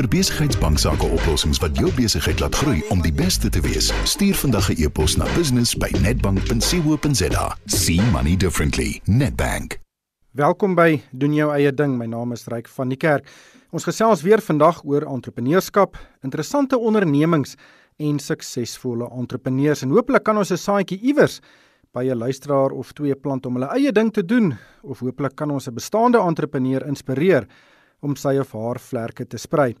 Vir besigheidsbanksaake oplossings wat jou besigheid laat groei om die beste te wees, stuur vandag 'n e-pos na business@nedbank.co.za. See money differently. Nedbank. Welkom by doen jou eie ding. My naam is Ryk van die Kerk. Ons gesels weer vandag oor entrepreneurskap, interessante ondernemings en suksesvolle entrepreneurs en hopelik kan ons 'n saadjie iewers by 'n luisteraar of twee plant om hulle eie ding te doen of hopelik kan ons 'n bestaande entrepreneur inspireer om sy of haar vlerke te sprei.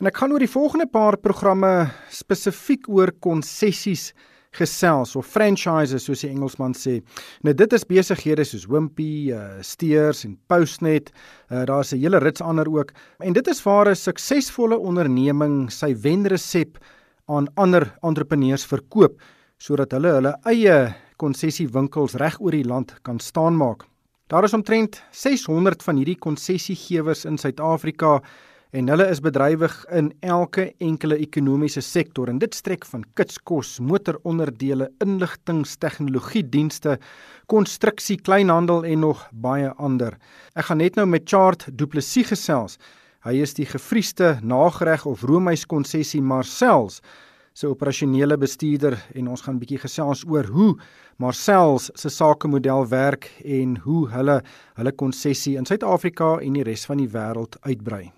En ek gaan oor die volgende paar programme spesifiek oor konsessies gesels of franchises soos die Engelsman sê. Nou dit is besighede soos Wimpy, uh, Steers en Postnet. Uh, Daar's 'n hele rits ander ook. En dit is waar 'n suksesvolle onderneming sy wenresep aan ander entrepreneurs verkoop sodat hulle hulle eie konsessiewinkels reg oor die land kan staan maak. Daar is omtrent 600 van hierdie konsessiegewers in Suid-Afrika en hulle is bedrywig in elke enkele ekonomiese sektor en dit strek van kitskos, motoronderdele, inligtingstegnologie dienste, konstruksie, kleinhandel en nog baie ander. Ek gaan net nou met Chart Du Plessis gesels. Hy is die gefriesde nagereg of roomys konsessie Marcel's se operasionele bestuurder en ons gaan 'n bietjie gesels oor hoe Marcel's se sakemodel werk en hoe hulle hulle konsessie in Suid-Afrika en die res van die wêreld uitbrei.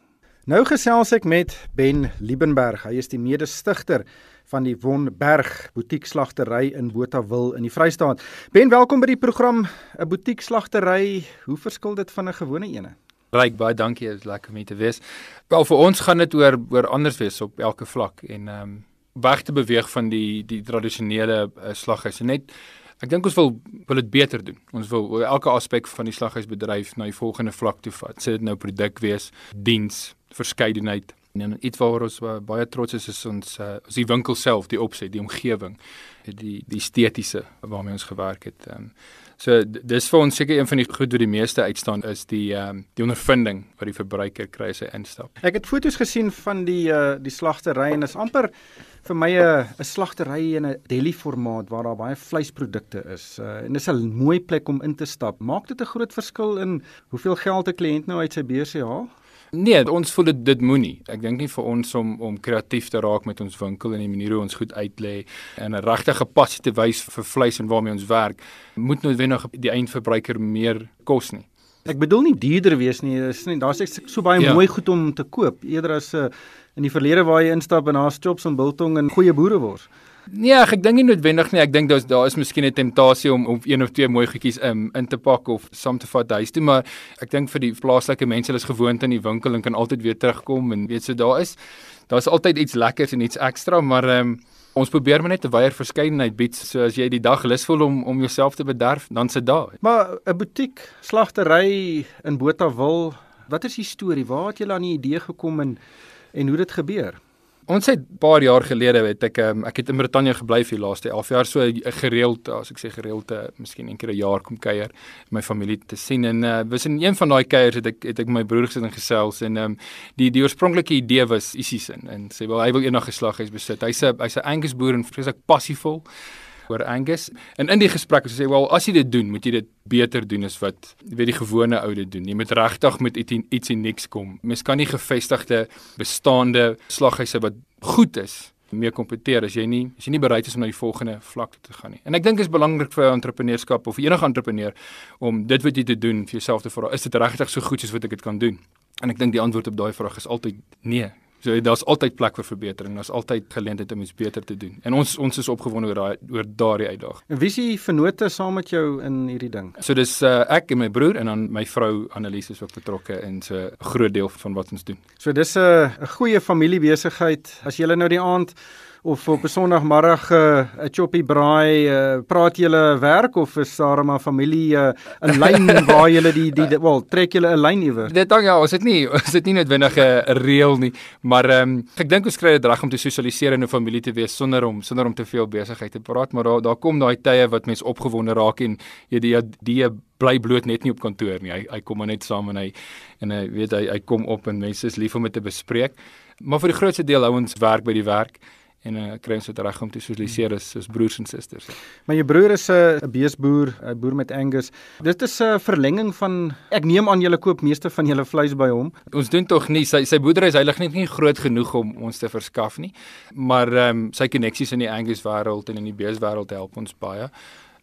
Nou gesels ek met Ben Liebenberg. Hy is die mede-stigter van die Von Berg Boutiekslagtery in Botawil in die Vrystaat. Ben, welkom by die program 'n Boutiekslagtery. Hoe verskil dit van 'n gewone ene? Ryk baie dankie, dit is lekker om hier te wees. Wel vir ons gaan dit oor oor anders wees op elke vlak en ehm um, weg te beweeg van die die tradisionele uh, slaghuise. Net ek dink ons wil wil dit beter doen. Ons wil elke aspek van die slaghuisbedryf na die volgende vlak toe vat. Sê dit nou produk wees, diens, verskeidenheid. En iets waaroor ons baie trots is is ons uh, ons die winkel self, die opset, die omgewing, die die estetiese waarmee ons gewerk het. Um, So dis vir ons seker een van die goed wat die meeste uitstaan is die ehm um, die ondervinding wat die verbruiker kry as hy instap. Ek het foto's gesien van die uh die slagtery en is amper vir my 'n 'n slagtery in 'n deli formaat waar daar baie vleisprodukte is. Uh en dis 'n mooi plek om in te stap. Maak dit 'n groot verskil in hoeveel geld 'n kliënt nou uit sy beurs haal? Nee, ons voel dit dit moenie. Ek dink nie vir ons om om kreatief te raak met ons winkel en die manier hoe ons goed uitlê en 'n regte passie te wys vir vleis en waarmee ons werk, moet noodwendig die eindverbruiker meer kos nie. Ek bedoel nie duurder wees nie. Dis nie daar's so baie ja. mooi goed om te koop eerder as 'n uh, in die verlede waar jy instap en daar's chops en biltong en goeie boerewors. Nee, ek dink nie noodwendig nie. Ek dink daar's daar is miskien 'n temptasie om om een of twee mooi goedjies um, in te pak of saam te vat huis toe, maar ek dink vir die plaaslike mense, hulle is gewoond aan die winkel en kan altyd weer terugkom en weet so daar is daar's altyd iets lekkers en iets ekstra, maar um, ons probeer maar net 'n wyeer verskeidenheid bied. So as jy die dag lus voel om om jouself te bederf, dan sit daar. Maar 'n butiek, slagtery in Botawil, wat is die storie? Waar het jy aan die idee gekom en en hoe dit gebeur? Ons het 'n paar jaar gelede het ek um, ek het in Brittanje gebly vir die laaste 11 jaar. So gereeld as ek sê gereeld uh, miskien een keer 'n jaar kom kuier my familie te sien. En uh, was in een van daai kuiers het ek het ek my broer gesit en gesels en um, die die oorspronklike idee was isie sin en sê wel hy wil eendag geslag huis besit. Hy's 'n hy's 'n Angus boer en vreeslik passievol oor Angus. En in die gesprek het hy sê, "Wel, as jy dit doen, moet jy dit beter doen as wat weet die gewone ou dit doen. Jy moet regtig met iets niks kom. Mens kan nie gevestigde bestaande slaghuise wat goed is meer kompeteer as jy nie as jy nie bereid is om na die volgende vlak te gaan nie. En ek dink dit is belangrik vir entrepreneurskap of enige entrepreneur om dit wat jy te doen vir jouself te vra, is dit regtig so goed soos wat ek dit kan doen? En ek dink die antwoord op daai vraag is altyd nee. So daar's altyd plek vir verbetering. Daar's altyd geleentheid om iets beter te doen. En ons ons is opgewonde oor daai oor daardie uitdaging. En wie is die vennote saam met jou in hierdie ding? So dis uh, ek en my broer en dan my vrou Annelies is ook betrokke in so 'n groot deel van wat ons doen. So dis 'n 'n goeie familiebesigheid. As jy nou die aand of op 'n Sondagmiddag eh, 'n uh, choppy braai, uh, praat julle werk of is daar maar familie uh, in lyn waar julle die die, die wel trek julle 'n lyn iewers? Dit dan ja, ons het nie ons het nie noodwendig 'n reël nie, maar ehm um, ek dink ons kry dit reg om te sosialiseer in 'n familie te wees sonder om sonder om te veel besigheid te praat, maar daar daar kom daai tye wat mens opgewonde raak en jy die die bly bloot net nie op kantoor nie. Hy hy kom maar net saam en hy en hy weet hy hy kom op en mense is lief om dit te bespreek. Maar vir die grootste deel hou ons werk by die werk en uh, kry ons dit reg om te sosialiseer as soos broers en susters. Maar jou broer is 'n uh, beesboer, 'n boer met Angus. Dit is 'n uh, verlenging van ek neem aan julle koop meeste van julle vleis by hom. Ons doen tog nie sy sy boerdery is heilig net nie groot genoeg om ons te verskaf nie. Maar ehm um, sy koneksies in die Angus wêreld en in die beeswêreld help ons baie.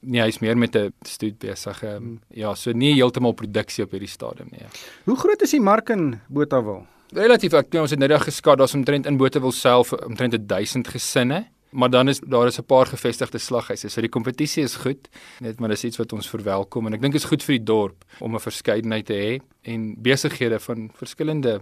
Nee, hy's meer met 'n stoet besig. Um, ja, so nie heeltemal produksie op hierdie stadium nie. Ja. Hoe groot is die mark in Botawil? Relatief ek ons het nou reg geskat daar's omtrent in Botawil self omtrent 1000 gesinne maar dan is daar is 'n paar gevestigde slaghuise so die kompetisie is goed net maar dis iets wat ons verwelkom en ek dink is goed vir die dorp om 'n verskeidenheid te hê en besighede van verskillende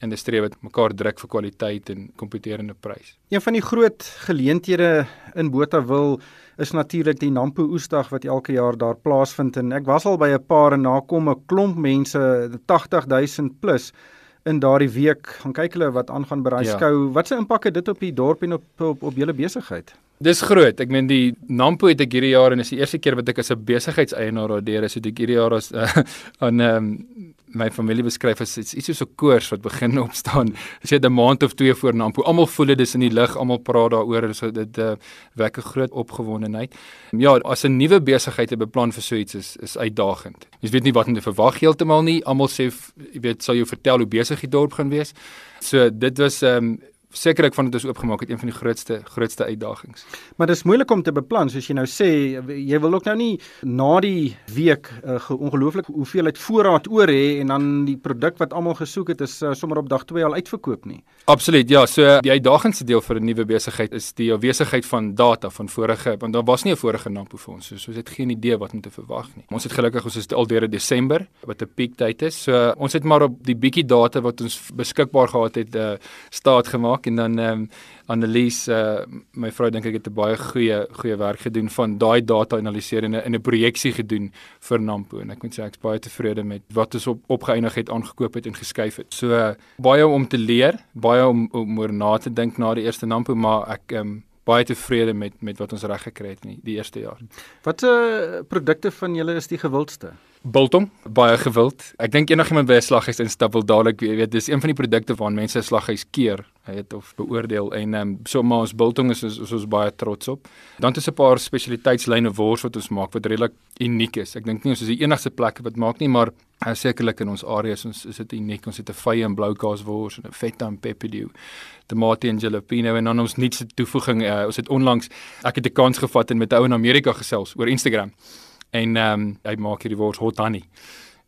industrie wat mekaar druk vir kwaliteit en kompeterende prys. Een van die groot geleenthede in Botawil is natuurlik die Nampo Oesdag wat elke jaar daar plaasvind en ek was al by 'n paar en nakom 'n klomp mense 80000 plus in daardie week gaan kyk hulle wat aangaan by daai ja. skou. Wat se impak het dit op die dorp en op op, op julle besigheid? Dis groot. Ek meen die Nampo het ek hierdie jaar en is die eerste keer wat ek as 'n besigheidseienaar daar deur is, het ek hierdie jaar as uh, aan ehm um, my familie beskryf as iets iets soos 'n koors wat begin opstaan. As jy 'n maand of twee voor Nampo, almal voel dit is in die lug, almal praat daaroor, so dit uh, wek 'n groot opgewondenheid. Ja, as 'n nuwe besigheid te beplan vir so iets is is uitdagend. Jy weet nie wat om te verwag heeltemal nie. Almal sê jy weet sal jou vertel hoe besig die dorp gaan wees. So dit was ehm um, sekerlik van dit is oopgemaak het een van die grootste grootste uitdagings. Maar dis moeilik om te beplan soos jy nou sê jy wil ook nou nie na die week uh, ongelooflik hoeveelheid voorraad oor hê en dan die produk wat almal gesoek het is uh, sommer op dag 2 al uitverkoop nie. Absoluut. Ja, so die uitdagendste deel vir 'n nuwe besigheid is die afwesigheid van data van vorige want daar was nie 'n vorige Nampo vir ons. So ons het geen idee wat om te verwag nie. Ons het gelukkig ons is al deur Desember wat 'n piektyd is. So ons het maar op die bietjie data wat ons beskikbaar gehad het uh, staat gemaak en dan ehm um, Annelies uh, my vrou dink ek het 'n baie goeie goeie werk gedoen van daai data analiseer en 'n in 'n projeksie gedoen vir Nampo en ek moet sê ek's baie tevrede met wat ons op opgeëindig het aangekoop het en geskuif het. So uh, baie om te leer, baie om om oor na te dink na die eerste Nampo, maar ek ehm um, baie tevrede met met wat ons reg gekry het in die, die eerste jaar. Watter uh, produkte van julle is die gewildste? Biltong, baie gewild. Ek dink enigiemand by 'n slaghuis instap wil dadelik weet dis een van die produkte waaraan mense 'n slaghuis keer, het of beoordeel en um, so maar ons biltong is ons is baie trots op. Dan ons 'n paar spesialiteitslyne wors wat ons maak wat redelik uniek is. Ek dink nie ons is die enigste plek wat maak nie, maar uh, sekerlik in ons areas ons is dit uniek. Ons het 'n vye en blou kaas wors en 'n feta en pepperdew tomate en jalapeno en dan ons nuutste toevoeging uh, ons het onlangs ek het 'n kans gevat en met 'n ou in Amerika gesels oor Instagram en ehm um, hy maak hierdie wors hot honey.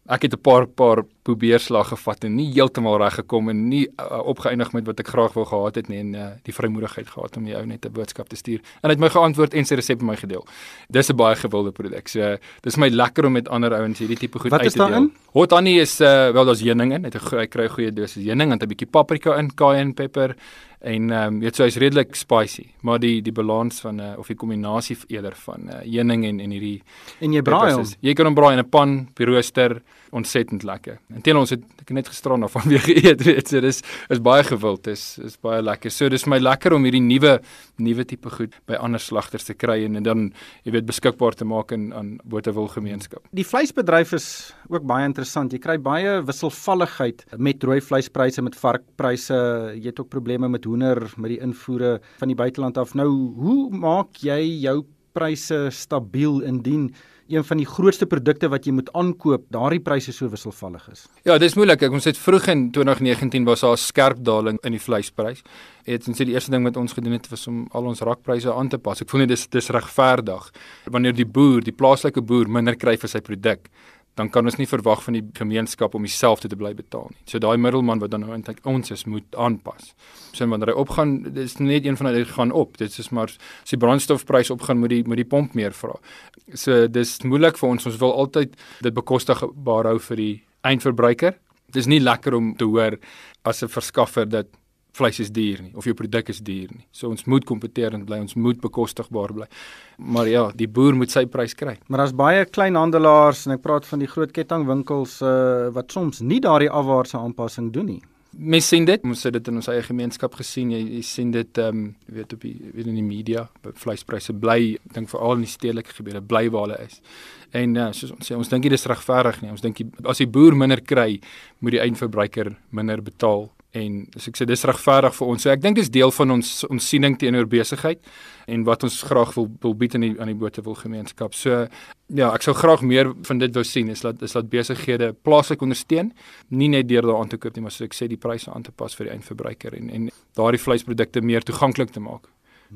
Ek het 'n paar paar probeerslag gevat en nie heeltemal reg gekom en nie uh, opgeëindig met wat ek graag wou gehad het nie en uh, die vrymoedigheid gehad om die ou net 'n boodskap te stuur. En hy het my geantwoord en sy resep met my gedeel. Dis 'n baie gewilde produk. So dis my lekker om met ander ouens hierdie tipe goed wat uit te deel. In? Hot honey is uh, wel daar's heuning in. Hy 'n hy kry goeie dosis heuning en 'n bietjie paprika in, cayenne pepper en ehm um, weet so hy's redelik spicy, maar die die balans van uh, of die kombinasie eerder van uh, heuning en en hierdie en jy braai hom. Jy kan hom braai in 'n pan, die rooster, ontsettend lekker. Intien ons het ek net gisteraan daarvan weer geëet, weet so dis is baie gewild, is is baie lekker. So dis my lekker om hierdie nuwe nuwe tipe goed by ander slagters te kry en, en dan jy weet beskikbaar te maak in aan Botawil gemeenskap. Die vleisbedryf is ook baie interessant. Jy kry baie wisselvalligheid met rooi vleispryse, met varkpryse, jy het ook probleme met hoender met die invoere van die buiteland af. Nou, hoe maak jy jou pryse stabiel indien een van die grootste produkte wat jy moet aankoop, daardie pryse so wisselvallig is. Ja, dis moeilik. Ons het vroeg in 2019 was daar 'n skerp daling in die vleisprys. Het ons sê die eerste ding wat ons gedoen het was om al ons rakpryse aan te pas. Ek voel net dis dis regverdig wanneer die boer, die plaaslike boer minder kry vir sy produk dan kan ons nie verwag van die gemeenskap om dieselfde te bly betaal nie. So daai middelman wat dan nou eintlik ons is moet aanpas. So wanneer hy opgaan, dis net een van hulle gaan op. Dit is maar as die brandstofprys opgaan, moet die moet die pomp meer vra. So dis moeilik vir ons. Ons wil altyd dit bekostigbaar hou vir die eindverbruiker. Dit is nie lekker om te hoor as 'n verskaffer dat vleis is duur nie of jou produk is duur nie. So ons moet kompeterend bly, ons moet bekostigbaar bly. Maar ja, die boer moet sy prys kry. Maar daar's baie kleinhandelaars en ek praat van die groot kettingwinkels uh, wat soms nie daardie afwaartse aanpassing doen nie. Mens sien dit, ons het dit in ons eie gemeenskap gesien. Jy, jy sien dit ehm um, weet op die weet in die media, vleispryse bly, ek dink veral in die stedelike gebiede bly waar hulle is. En uh, soos ons sê, ons dink dit is regverdig nie. Ons dink as die boer minder kry, moet die eindverbruiker minder betaal en as ek sê dis regverdig vir ons. So ek dink dis deel van ons ons siening teenoor besigheid en wat ons graag wil wil bied aan die aan die Botawil gemeenskap. So ja, ek sou graag meer van dit wou sien is dat is dat besighede plaaslik ondersteun, nie net deur daaraan te koop nie, maar soos ek sê die pryse aan te pas vir die eindverbruiker en en daardie vleisprodukte meer toeganklik te maak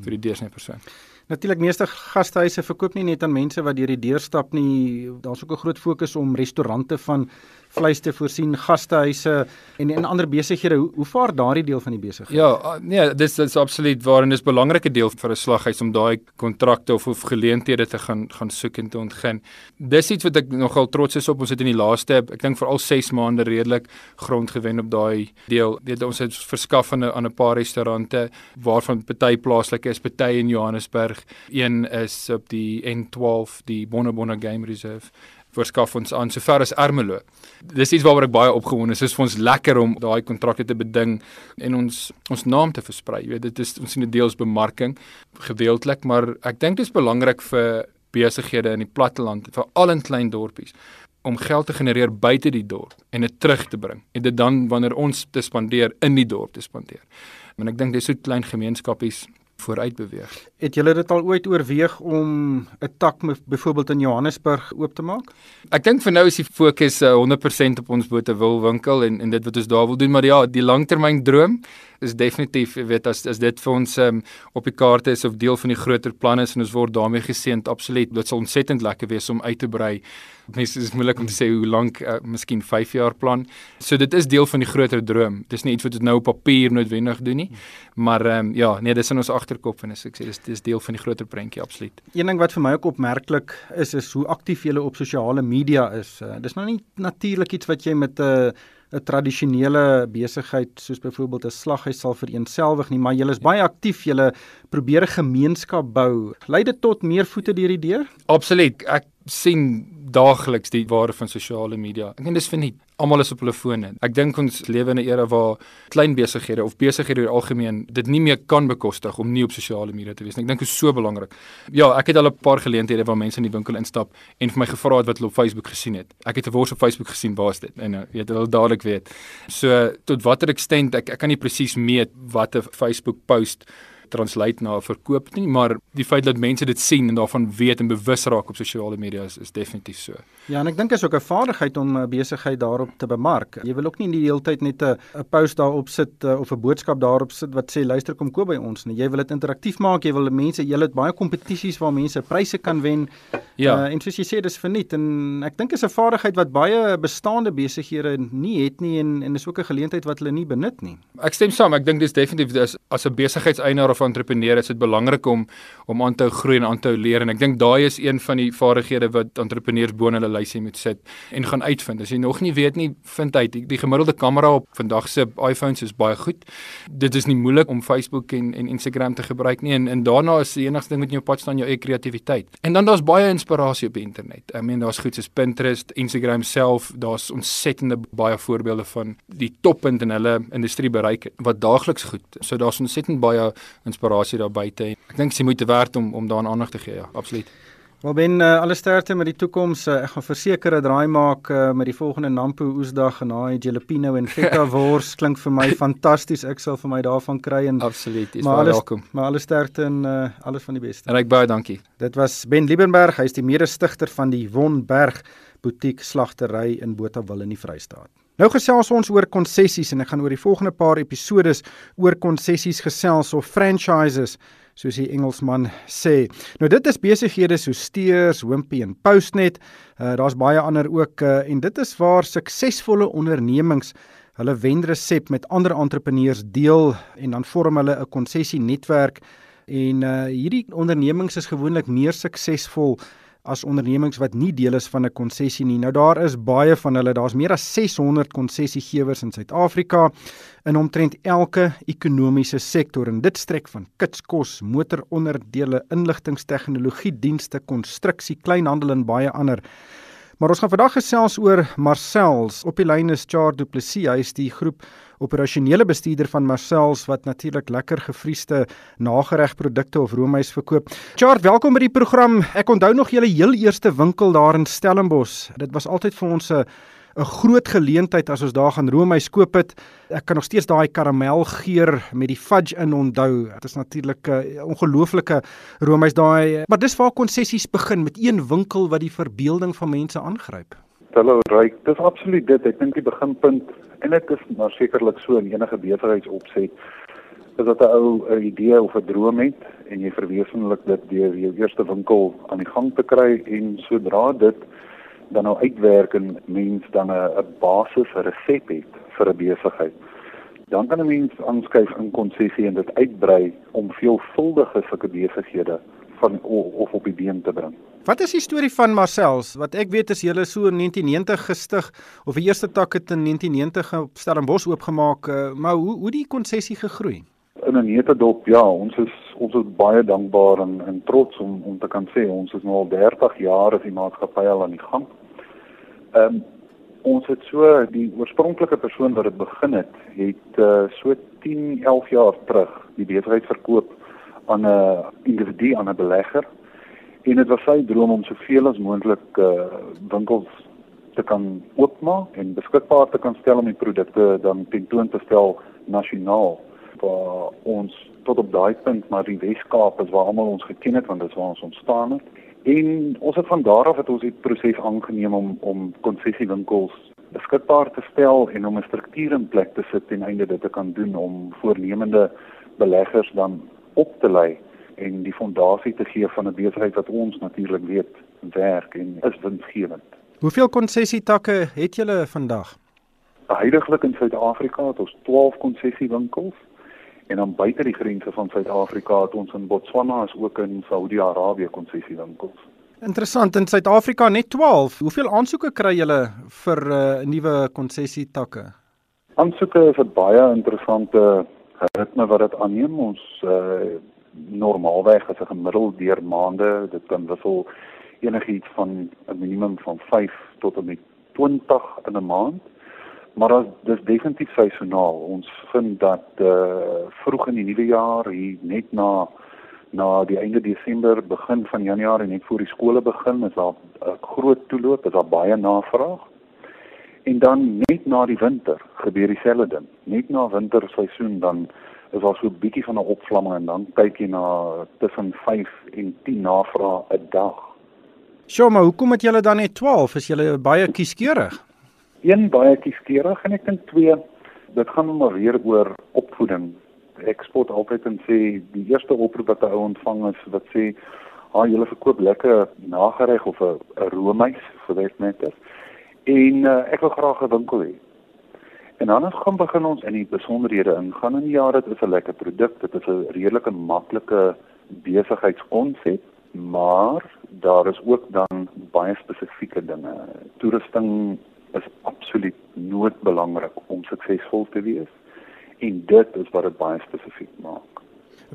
vir die deursnee persoon. Natuurlik meeste gastehuise verkoop nie net aan mense wat deur die deur stap nie. Daar's ook 'n groot fokus om restaurante van vleis te voorsien, gastehuise en en ander besighede. Hoe, hoe vaar daardie deel van die besigheid? Ja, uh, nee, dis dis absoluut waar en dis 'n belangrike deel vir 'n slaghuis om daai kontrakte of of geleenthede te gaan gaan soek en te ontgin. Dis iets wat ek nogal trots is op. Ons het in die laaste, ek dink vir al 6 maande redelik grond gewen op daai deel. Dit ons het verskaf aan 'n aan 'n paar restaurante waarvan party plaaslik is, party in Johannesburg. Een is op die N12, die Bonabonna Game Reserve verskaf ons aan sover as Ermelo. Dis iets waaroor ek baie opgewonde is. Dit is vir ons lekker om daai kontrakte te beding en ons ons naam te versprei. Jy weet dit is ons sien dit deels bemarking gedeeltelik, maar ek dink dit is belangrik vir besighede in die platteland, veral in klein dorpies om geld te genereer buite die dorp en dit terug te bring en dit dan wanneer ons te spandeer in die dorp te spandeer. En ek dink dis so klein gemeenskapies vooruit beweeg. Het julle dit al ooit oorweeg om 'n tak byvoorbeeld in Johannesburg oop te maak? Ek dink vir nou is die fokus uh, 100% op ons Botawil winkel en en dit wat ons daar wil doen, maar ja, die langtermyn droom is definitief, jy weet, as as dit vir ons um, op die kaarte is of deel van die groter planne is en ons word daarmee geseënd, absoluut. Dit sal ontsettend lekker wees om uit te brei mense is moeilik om te sê hoe lank, uh, miskien 5 jaar plan. So dit is deel van die groter droom. Dis nie iets wat ons nou op papier noodwendig doen nie. Maar ehm um, ja, nee, dis in ons agterkop en as ek sê dis dis deel van die groter prentjie absoluut. Een ding wat vir my ook opmerklik is is hoe aktief jy op sosiale media is. Uh, dis nou nie natuurlik iets wat jy met 'n uh, 'n tradisionele besigheid soos byvoorbeeld 'n slaghuis sal vereenselwig nie, maar julle is baie aktief, julle probeer 'n gemeenskap bou. Lei dit tot meer voete deur die deur? Absoluut. Ek sien daagliks die waarde van sosiale media. Ek dink dis vir nie almal is op hulle fone. Ek dink ons lewe in 'n era waar klein besighede of besighede oor algemeen dit nie meer kan bekostig om nie op sosiale media te wees nie. Ek dink dit is so belangrik. Ja, ek het al 'n paar geleenthede waar mense in die winkel instap en vir my gevra het wat hulle op Facebook gesien het. Ek het 'n wors op Facebook gesien, waar is dit? En uh, weet hulle dadelik weet. So tot watter extent ek ek kan nie presies meet wat 'n Facebook post translate na verkoop nie, maar die feit dat mense dit sien en daarvan weet en bewus raak op sosiale media is, is definitief so. Ja, en ek dink is ook 'n vaardigheid om 'n besigheid daarop te bemark. Jy wil ook nie die hele tyd net 'n 'n post daarop sit uh, of 'n boodskap daarop sit wat sê luister kom koop by ons nie. Jy wil dit interaktief maak. Jy wil mense, jy het baie kompetisies waar mense pryse kan wen. Ja. Uh, en soos jy sê, dis verniet en ek dink is 'n vaardigheid wat baie bestaande besighede nie het nie en en is ook 'n geleentheid wat hulle nie benut nie. Ek stem saam. Ek dink dis definitief as as 'n besigheidseienaar of entrepreneur is dit belangrik om om aan te groei en aan te leer en ek dink daai is een van die vaardighede wat entrepreneurs bo in hulle lysie moet sit en gaan uitvind. As jy nog nie weet nie, vind uit. Die, die gemiddelde kamera op vandag se iPhones is baie goed. Dit is nie moeilik om Facebook en en Instagram te gebruik nie en en daarna is die enigste ding met jou pad staan jou eie kreatiwiteit. En dan daar's baie inspirasie op die internet. Ek meen daar's goed soos Pinterest, Instagram self, daar's ontsettende baie voorbeelde van die toppunt in hulle industrie bereik wat daagliks goed. So daar's ontsettend baie inspirasie daar buite. Ek dink jy moet te werd om om daaraan aandag te gee, ja, absoluut. Wel ben uh, alle sterkte met die toekoms. Uh, ek gaan verseker 'n draai maak uh, met die volgende Nampo oesdag en daai jalapeno en feta wors klink vir my fantasties. Ek sal vir my daarvan kry en Absoluut. Baie welkom. Maar alle sterkte en uh, alles van die beste. En ek baie dankie. Dit was Ben Liebenberg. Hy is die mede-stigter van die Wonberg Boutique Slagtery in Botawil in die Vrystaat. Nou gesels ons oor konsessies en ek gaan oor die volgende paar episodes oor konsessies gesels of franchises soos die Engelsman sê. Nou dit is besighede so Steers, Wimpy en Postnet. Uh, Daar's baie ander ook uh, en dit is waar suksesvolle ondernemings hulle wenresep met ander entrepreneurs deel en dan vorm hulle 'n konsessie netwerk en uh, hierdie ondernemings is gewoonlik meer suksesvol as ondernemings wat nie deel is van 'n konsessie nie. Nou daar is baie van hulle. Daar's meer as 600 konsessiegewers in Suid-Afrika in omtrent elke ekonomiese sektor en dit strek van kitskos, motoronderdele, inligtingstegnologie dienste, konstruksie, kleinhandel en baie ander. Maar ons gaan vandag gesels oor Marcel's. Op die lyn is Char Du Plessis. Hy is die groep operasionele bestuurder van Marcel's wat natuurlik lekker gefriesde nageregprodukte of roomys verkoop. Char, welkom by die program. Ek onthou nog julle heel eerste winkel daar in Stellenbosch. Dit was altyd vir ons 'n 'n groot geleentheid as ons daar gaan roomys koop het. Ek kan nog steeds daai karamelgeur met die fudge in onthou. Dit is natuurlik 'n ongelooflike roomys daai, maar dis waar konsessies begin met een winkel wat die verbeelding van mense aangryp. Hallo Ryk, dis absoluut dit. Ek dink die beginpunt en dit is maar sekerlik so in enige besigheidsopset is dat 'n ou 'n idee of 'n droom het en jy verwesenlik dit deur jou eerste winkel aan die gang te kry en sodra dit dan nou uitwerk en mens dan 'n 'n basis resep het vir 'n besigheid. Dan kan 'n mens aanskuif in konsessie en dit uitbrei om veelvuldige sulke besighede van of op die been te bring. Wat is die storie van Marcel's? Wat ek weet is julle so in 1990 gestig of die eerste tak het in 1990 op Stellenbosch oopgemaak, eh, maar hoe hoe die konsessie gegroei? In 'n netedop, ja, ons is ons is baie dankbaar en en trots om om te kan sê ons is nou al 30 jaar as die maatskappy al aan die gang. Ehm um, ons het so die oorspronklike persoon wat dit begin het, het uh, so 10, 11 jaar terug die besigheid verkoop aan 'n individu aan 'n belegger en dit was sy droom om soveel as moontlik uh, winkels te kan oopmaak en beskikbaar te kan stel om die produkte dan tentoon te stel nasionaal waar ons tot op daai punt maar die Weskaap is waar almal ons geken het want dit is waar ons ontstaan het en ons het van daar af het ons die proses aangeneem om om konsessiewinkels beskikbaar te stel en om 'n struktuur in plek te sit ten einde dit te kan doen om voornemende beleggers dan op te lei en die fondasie te gee van 'n besigheid wat ons natuurlik weet werk en is winsgewend. Hoeveel konsessietakke het julle vandag? Huidigelik in Suid-Afrika het ons 12 konsessiewinkels en dan buite die grense van Suid-Afrika het ons in Botswana as ook in Saudi-Arabië konsessiewinkels. Interessant, in Suid-Afrika net 12. Hoeveel aansoeke kry julle vir 'n uh, eh, nuwe konsessietakke? Aansoeke is 'n baie interessante ritme wat dit aanneem. Ons uh, normaalweg as 'n gemiddeld deur maande, dit kan wissel enigiets van 'n minimum van 5 tot en met 20 in 'n maand. Maar as dis definitief seisoonaal. Ons vind dat uh vroeg in die nuwe jaar hier net na na die einde Desember, begin van Januarie net voor die skole begin, is daar 'n groot toeloop, is daar baie navraag. En dan net na die winter gebeur dieselfde ding. Net na winterseisoen dan is daar so 'n bietjie van 'n opvlamming en dan kyk jy na tussen 5 en 10 navrae 'n dag. Sjoe, maar hoekom het julle dan net 12? Is julle baie kieskeurig? Een baie kieskeurig en ek dink twee, dit gaan maar weer oor opvoeding. Ek spot altyd en sê die eerste oproep wat 'n ou ontvang is wat sê, "Ag, ah, julle verkoop lekker nagereg of 'n roomys vir net." En uh, ek wil graag 'n winkel hê. En dan gaan begin ons in die besonderhede ingaan in ja, dit is 'n lekker produk, dit is 'n redelike maklike besigheidskonsep, maar daar is ook dan baie spesifieke dinge. Toerusting is absoluut noodbelangrik om suksesvol te wees en dit is wat dit baie spesifiek maak.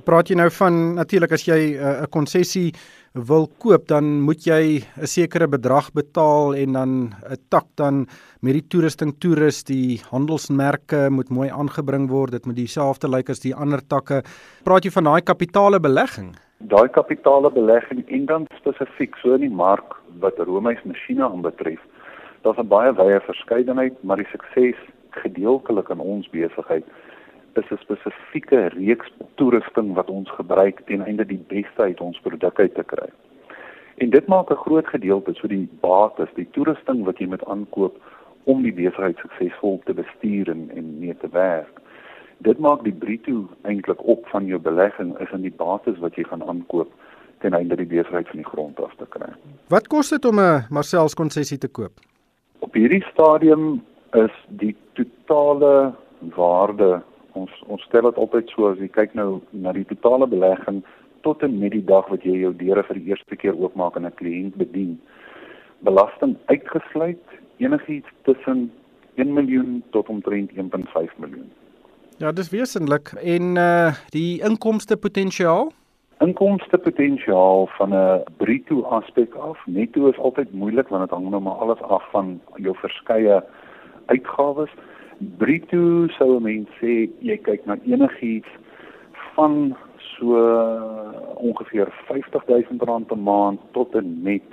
Praat jy nou van natuurlik as jy eh, 'n uh, konsessie wil koop, dan moet jy 'n sekere bedrag betaal en dan 'n tak dan met die toerusting toerus, die handelsmerke moet mooi aangebring word. Dit moet dieselfde lyk as die ander takke. Praat jy van daai kapitale belegging? Daai kapitale belegging en dan spesifiek so in die mark wat Romeis masjiene aanbetref. Daar's 'n baie wye verskeidenheid, maar die sukses gedeeltelik in ons besigheid is 'n spesifieke reeks toerusting wat ons gebruik ten einde die beste uit ons produk uit te kry. En dit maak 'n groot gedeelte so die bates, die toerusting wat jy moet aankoop om die besigheid suksesvol te bestuur en en mee te werk. Dit maak die bruto eintlik op van jou belegging is in die bates wat jy gaan aankoop ten einde die besigheid van die grond af te kry. Wat kos dit om 'n Marcel's konsessie te koop? Op hierdie stadium is die totale waarde ons ons stel dit altyd so as jy kyk nou na die totale belegging tot en met die dag wat jy jou deure vir die eerste keer oopmaak en 'n kliënt bedien. Belasting uitgesluit enigiets tussen 1 miljoen tot omtrent 1.5 miljoen. Ja, dis wesentlik en uh die inkomste potensiaal inkomste potensiaal van 'n bruto aspek af. Netto is altyd moeilik want dit hang nou maar alles af van jou verskeie uitgawes. Bruto sou 'n mens sê jy kyk na enigiets van so ongeveer R50000 'n maand tot en met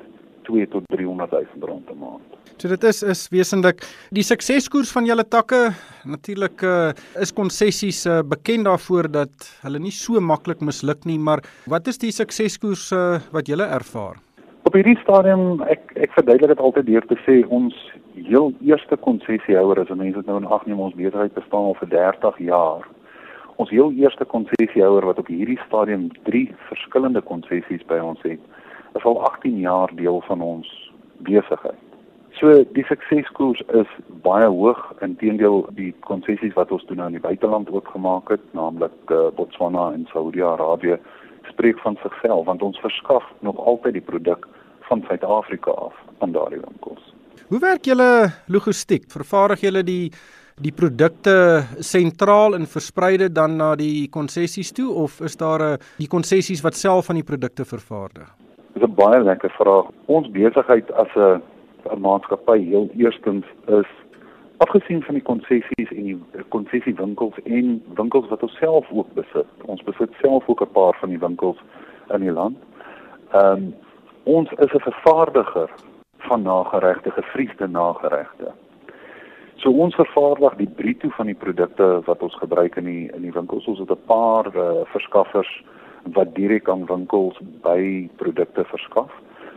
2 tot R300000 'n maand. So dit is is wesentlik die sukseskoers van julle takke. Natuurlik uh, is konsessies uh, bekend daarvoor dat hulle nie so maklik misluk nie, maar wat is die sukseskoers uh, wat julle ervaar? Op hierdie stadium ek ek verduidelik dit altyd deur te sê ons heel eerste konsessiehouer as mense dit nou in ag neem ons besigheid bestaan al vir 30 jaar. Ons heel eerste konsessiehouer wat op hierdie stadium 3 verskillende konsessies by ons het, is al 18 jaar deel van ons besigheid. So die sukseskoers is baie hoog inteendeel die konsessies wat ons doen nou in die buiteland oopgemaak het, naamlik uh, Botswana en Saudi-Arabië, spreek van sigself want ons verskaf nog altyd die produk van Suid-Afrika af aan daardie winkels. Hoe werk julle logistiek? Vervaardig julle die die produkte sentraal en versprei dit dan na die konsessies toe of is daar 'n die konsessies wat self van die produkte vervaardig? Dis 'n baie lekker vraag. Ons besigheid as 'n 'n maatskappy heel eerstens is afgesien van die konsessies en die konsessiewinkels en winkels wat ons self ook besit. Ons besit self ook 'n paar van die winkels in die land. Ehm um, ons is 'n vervaardiger van nageregte, gefriesde nageregte. So ons vervaardig die bruto van die produkte wat ons gebruik in die in die winkels. Ons het 'n paar uh, verskaffers wat direk aan winkels by produkte verskaf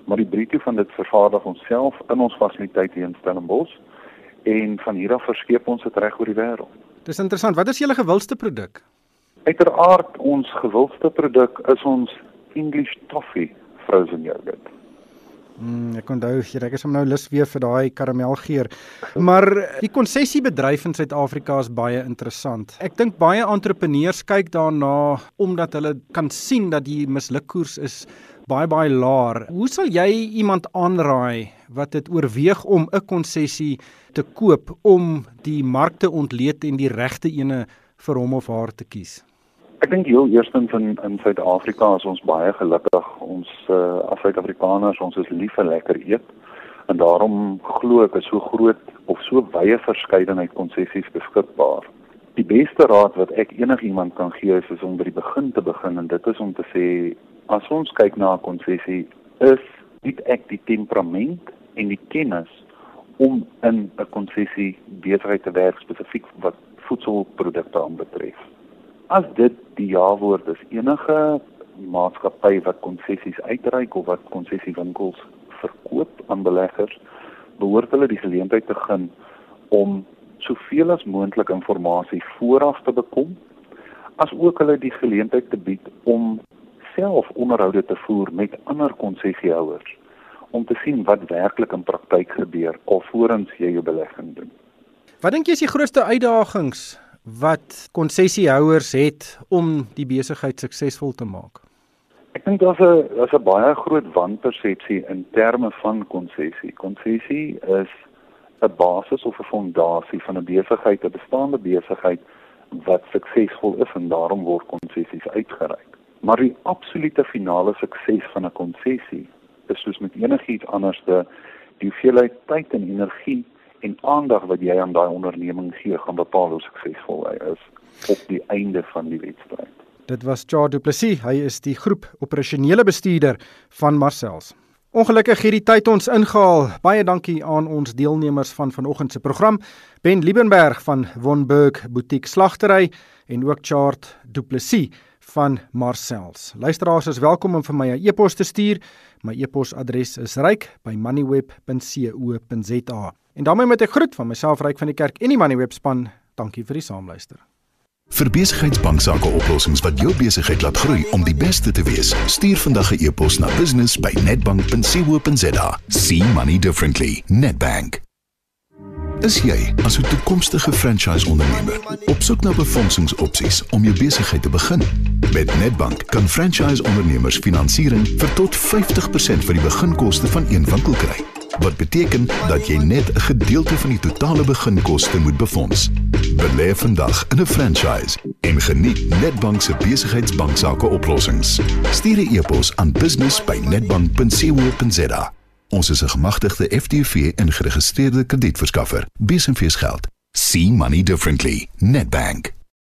maar die bruto van dit vervaardig ons self in ons fasiliteit hier in Stellenbosch en van hier af verskeep ons dit reg oor die wêreld. Dis interessant. Wat is julle gewildste produk? Uiteraard ons gewildste produk is ons English toffee frozen yogurt. Mm, ek onthou ek is hom nou lus weer vir daai karamelgeur. Maar die konsessiebedryf in Suid-Afrika is baie interessant. Ek dink baie entrepreneurs kyk daarna omdat hulle kan sien dat die mislukkoers is baie baie laer. Hoe sal jy iemand aanraai wat dit oorweeg om 'n konsessie te koop om die mark te ontleed en die regte ene vir hom of haar te kies? Ek dink heel eerstens in in Suid-Afrika is ons baie gelukkig. Ons uh, as Suid-Afrikaners, ons is lief vir lekker eet en daarom glo ek is so groot of so wye verskeidenheid konsessies beskikbaar. Die beste raad wat ek enigiemand kan gee is, is om by die begin te begin en dit is om te sê as ons kyk na 'n konsessie is dit ek die temperament en die kennis om in 'n konsessie besigheid te werk spesifiek wat voedselprodukte aanbetref. As dit die ja-woord is enige maatskappy wat konsessies uitreik of wat konsessiewinkels verkoop aan beleggers, behoort hulle die geleentheid te gun om soveel as moontlik inligting vooraf te bekom, as ook hulle die geleentheid te bied om self onderhoude te voer met ander konsessiehouers om te sien wat werklik in praktyk gebeur alvorens jy jou belegging doen. Wat dink jy is die grootste uitdagings wat konsessiehouers het om die besigheid suksesvol te maak? Ek dink daar's 'n daar's 'n baie groot wanpersepsie in terme van konsessie. Konsessie is 'n basis of 'n fondasie van 'n besigheid, 'n bestaande besigheid wat suksesvol is en daarom word konsessies uitgereik. Maar die absolute finale sukses van 'n konsessie is soos met enigiets anderste die hoeveelheid tyd en energie en aandag wat jy aan daai onderneming gee gaan bepaal hoe suksesvol hy is op die einde van die wedstryd. Dit was Charles Du Plessis, hy is die groep operasionele bestuurder van Marcel's. Ongelukkig hierdie tyd ons ingehaal. Baie dankie aan ons deelnemers van vanoggend se program, Ben Liebenberg van Wonburg Boutique Slagtery en ook Chart Du Plessis van Marcel's. Luisteraars is welkom om vir my 'n e-pos te stuur. My e-posadres is ryk@moneyweb.co.za. En daarmee met 'n groet van myself Ryk van die Kerk en die Moneyweb span. Dankie vir die saamluister. Vir besigheidsbanksaake oplossings wat jou besigheid laat groei om die beste te wees, stuur vandag 'n e-pos na business@nedbank.co.za. See money differently. Nedbank. Is jy as 'n toekomstige franchise-ondernemer op soek na befondsingsopsies om jou besigheid te begin? Met Nedbank kan franchise-ondernemers finansiering vir tot 50% van die beginkoste van een winkel kry. Wat beteken dat jy net 'n gedeelte van die totale beginkoste moet befonds. Belê vandag in 'n franchise en geniet Nedbank se besigheidsbanksaake oplossings. Stuur 'n e-pos aan business@nedbank.co.za. Ons is 'n gemagtigde FDV en geregistreerde kredietverskaffer. Besenfees geld. See money differently. Nedbank.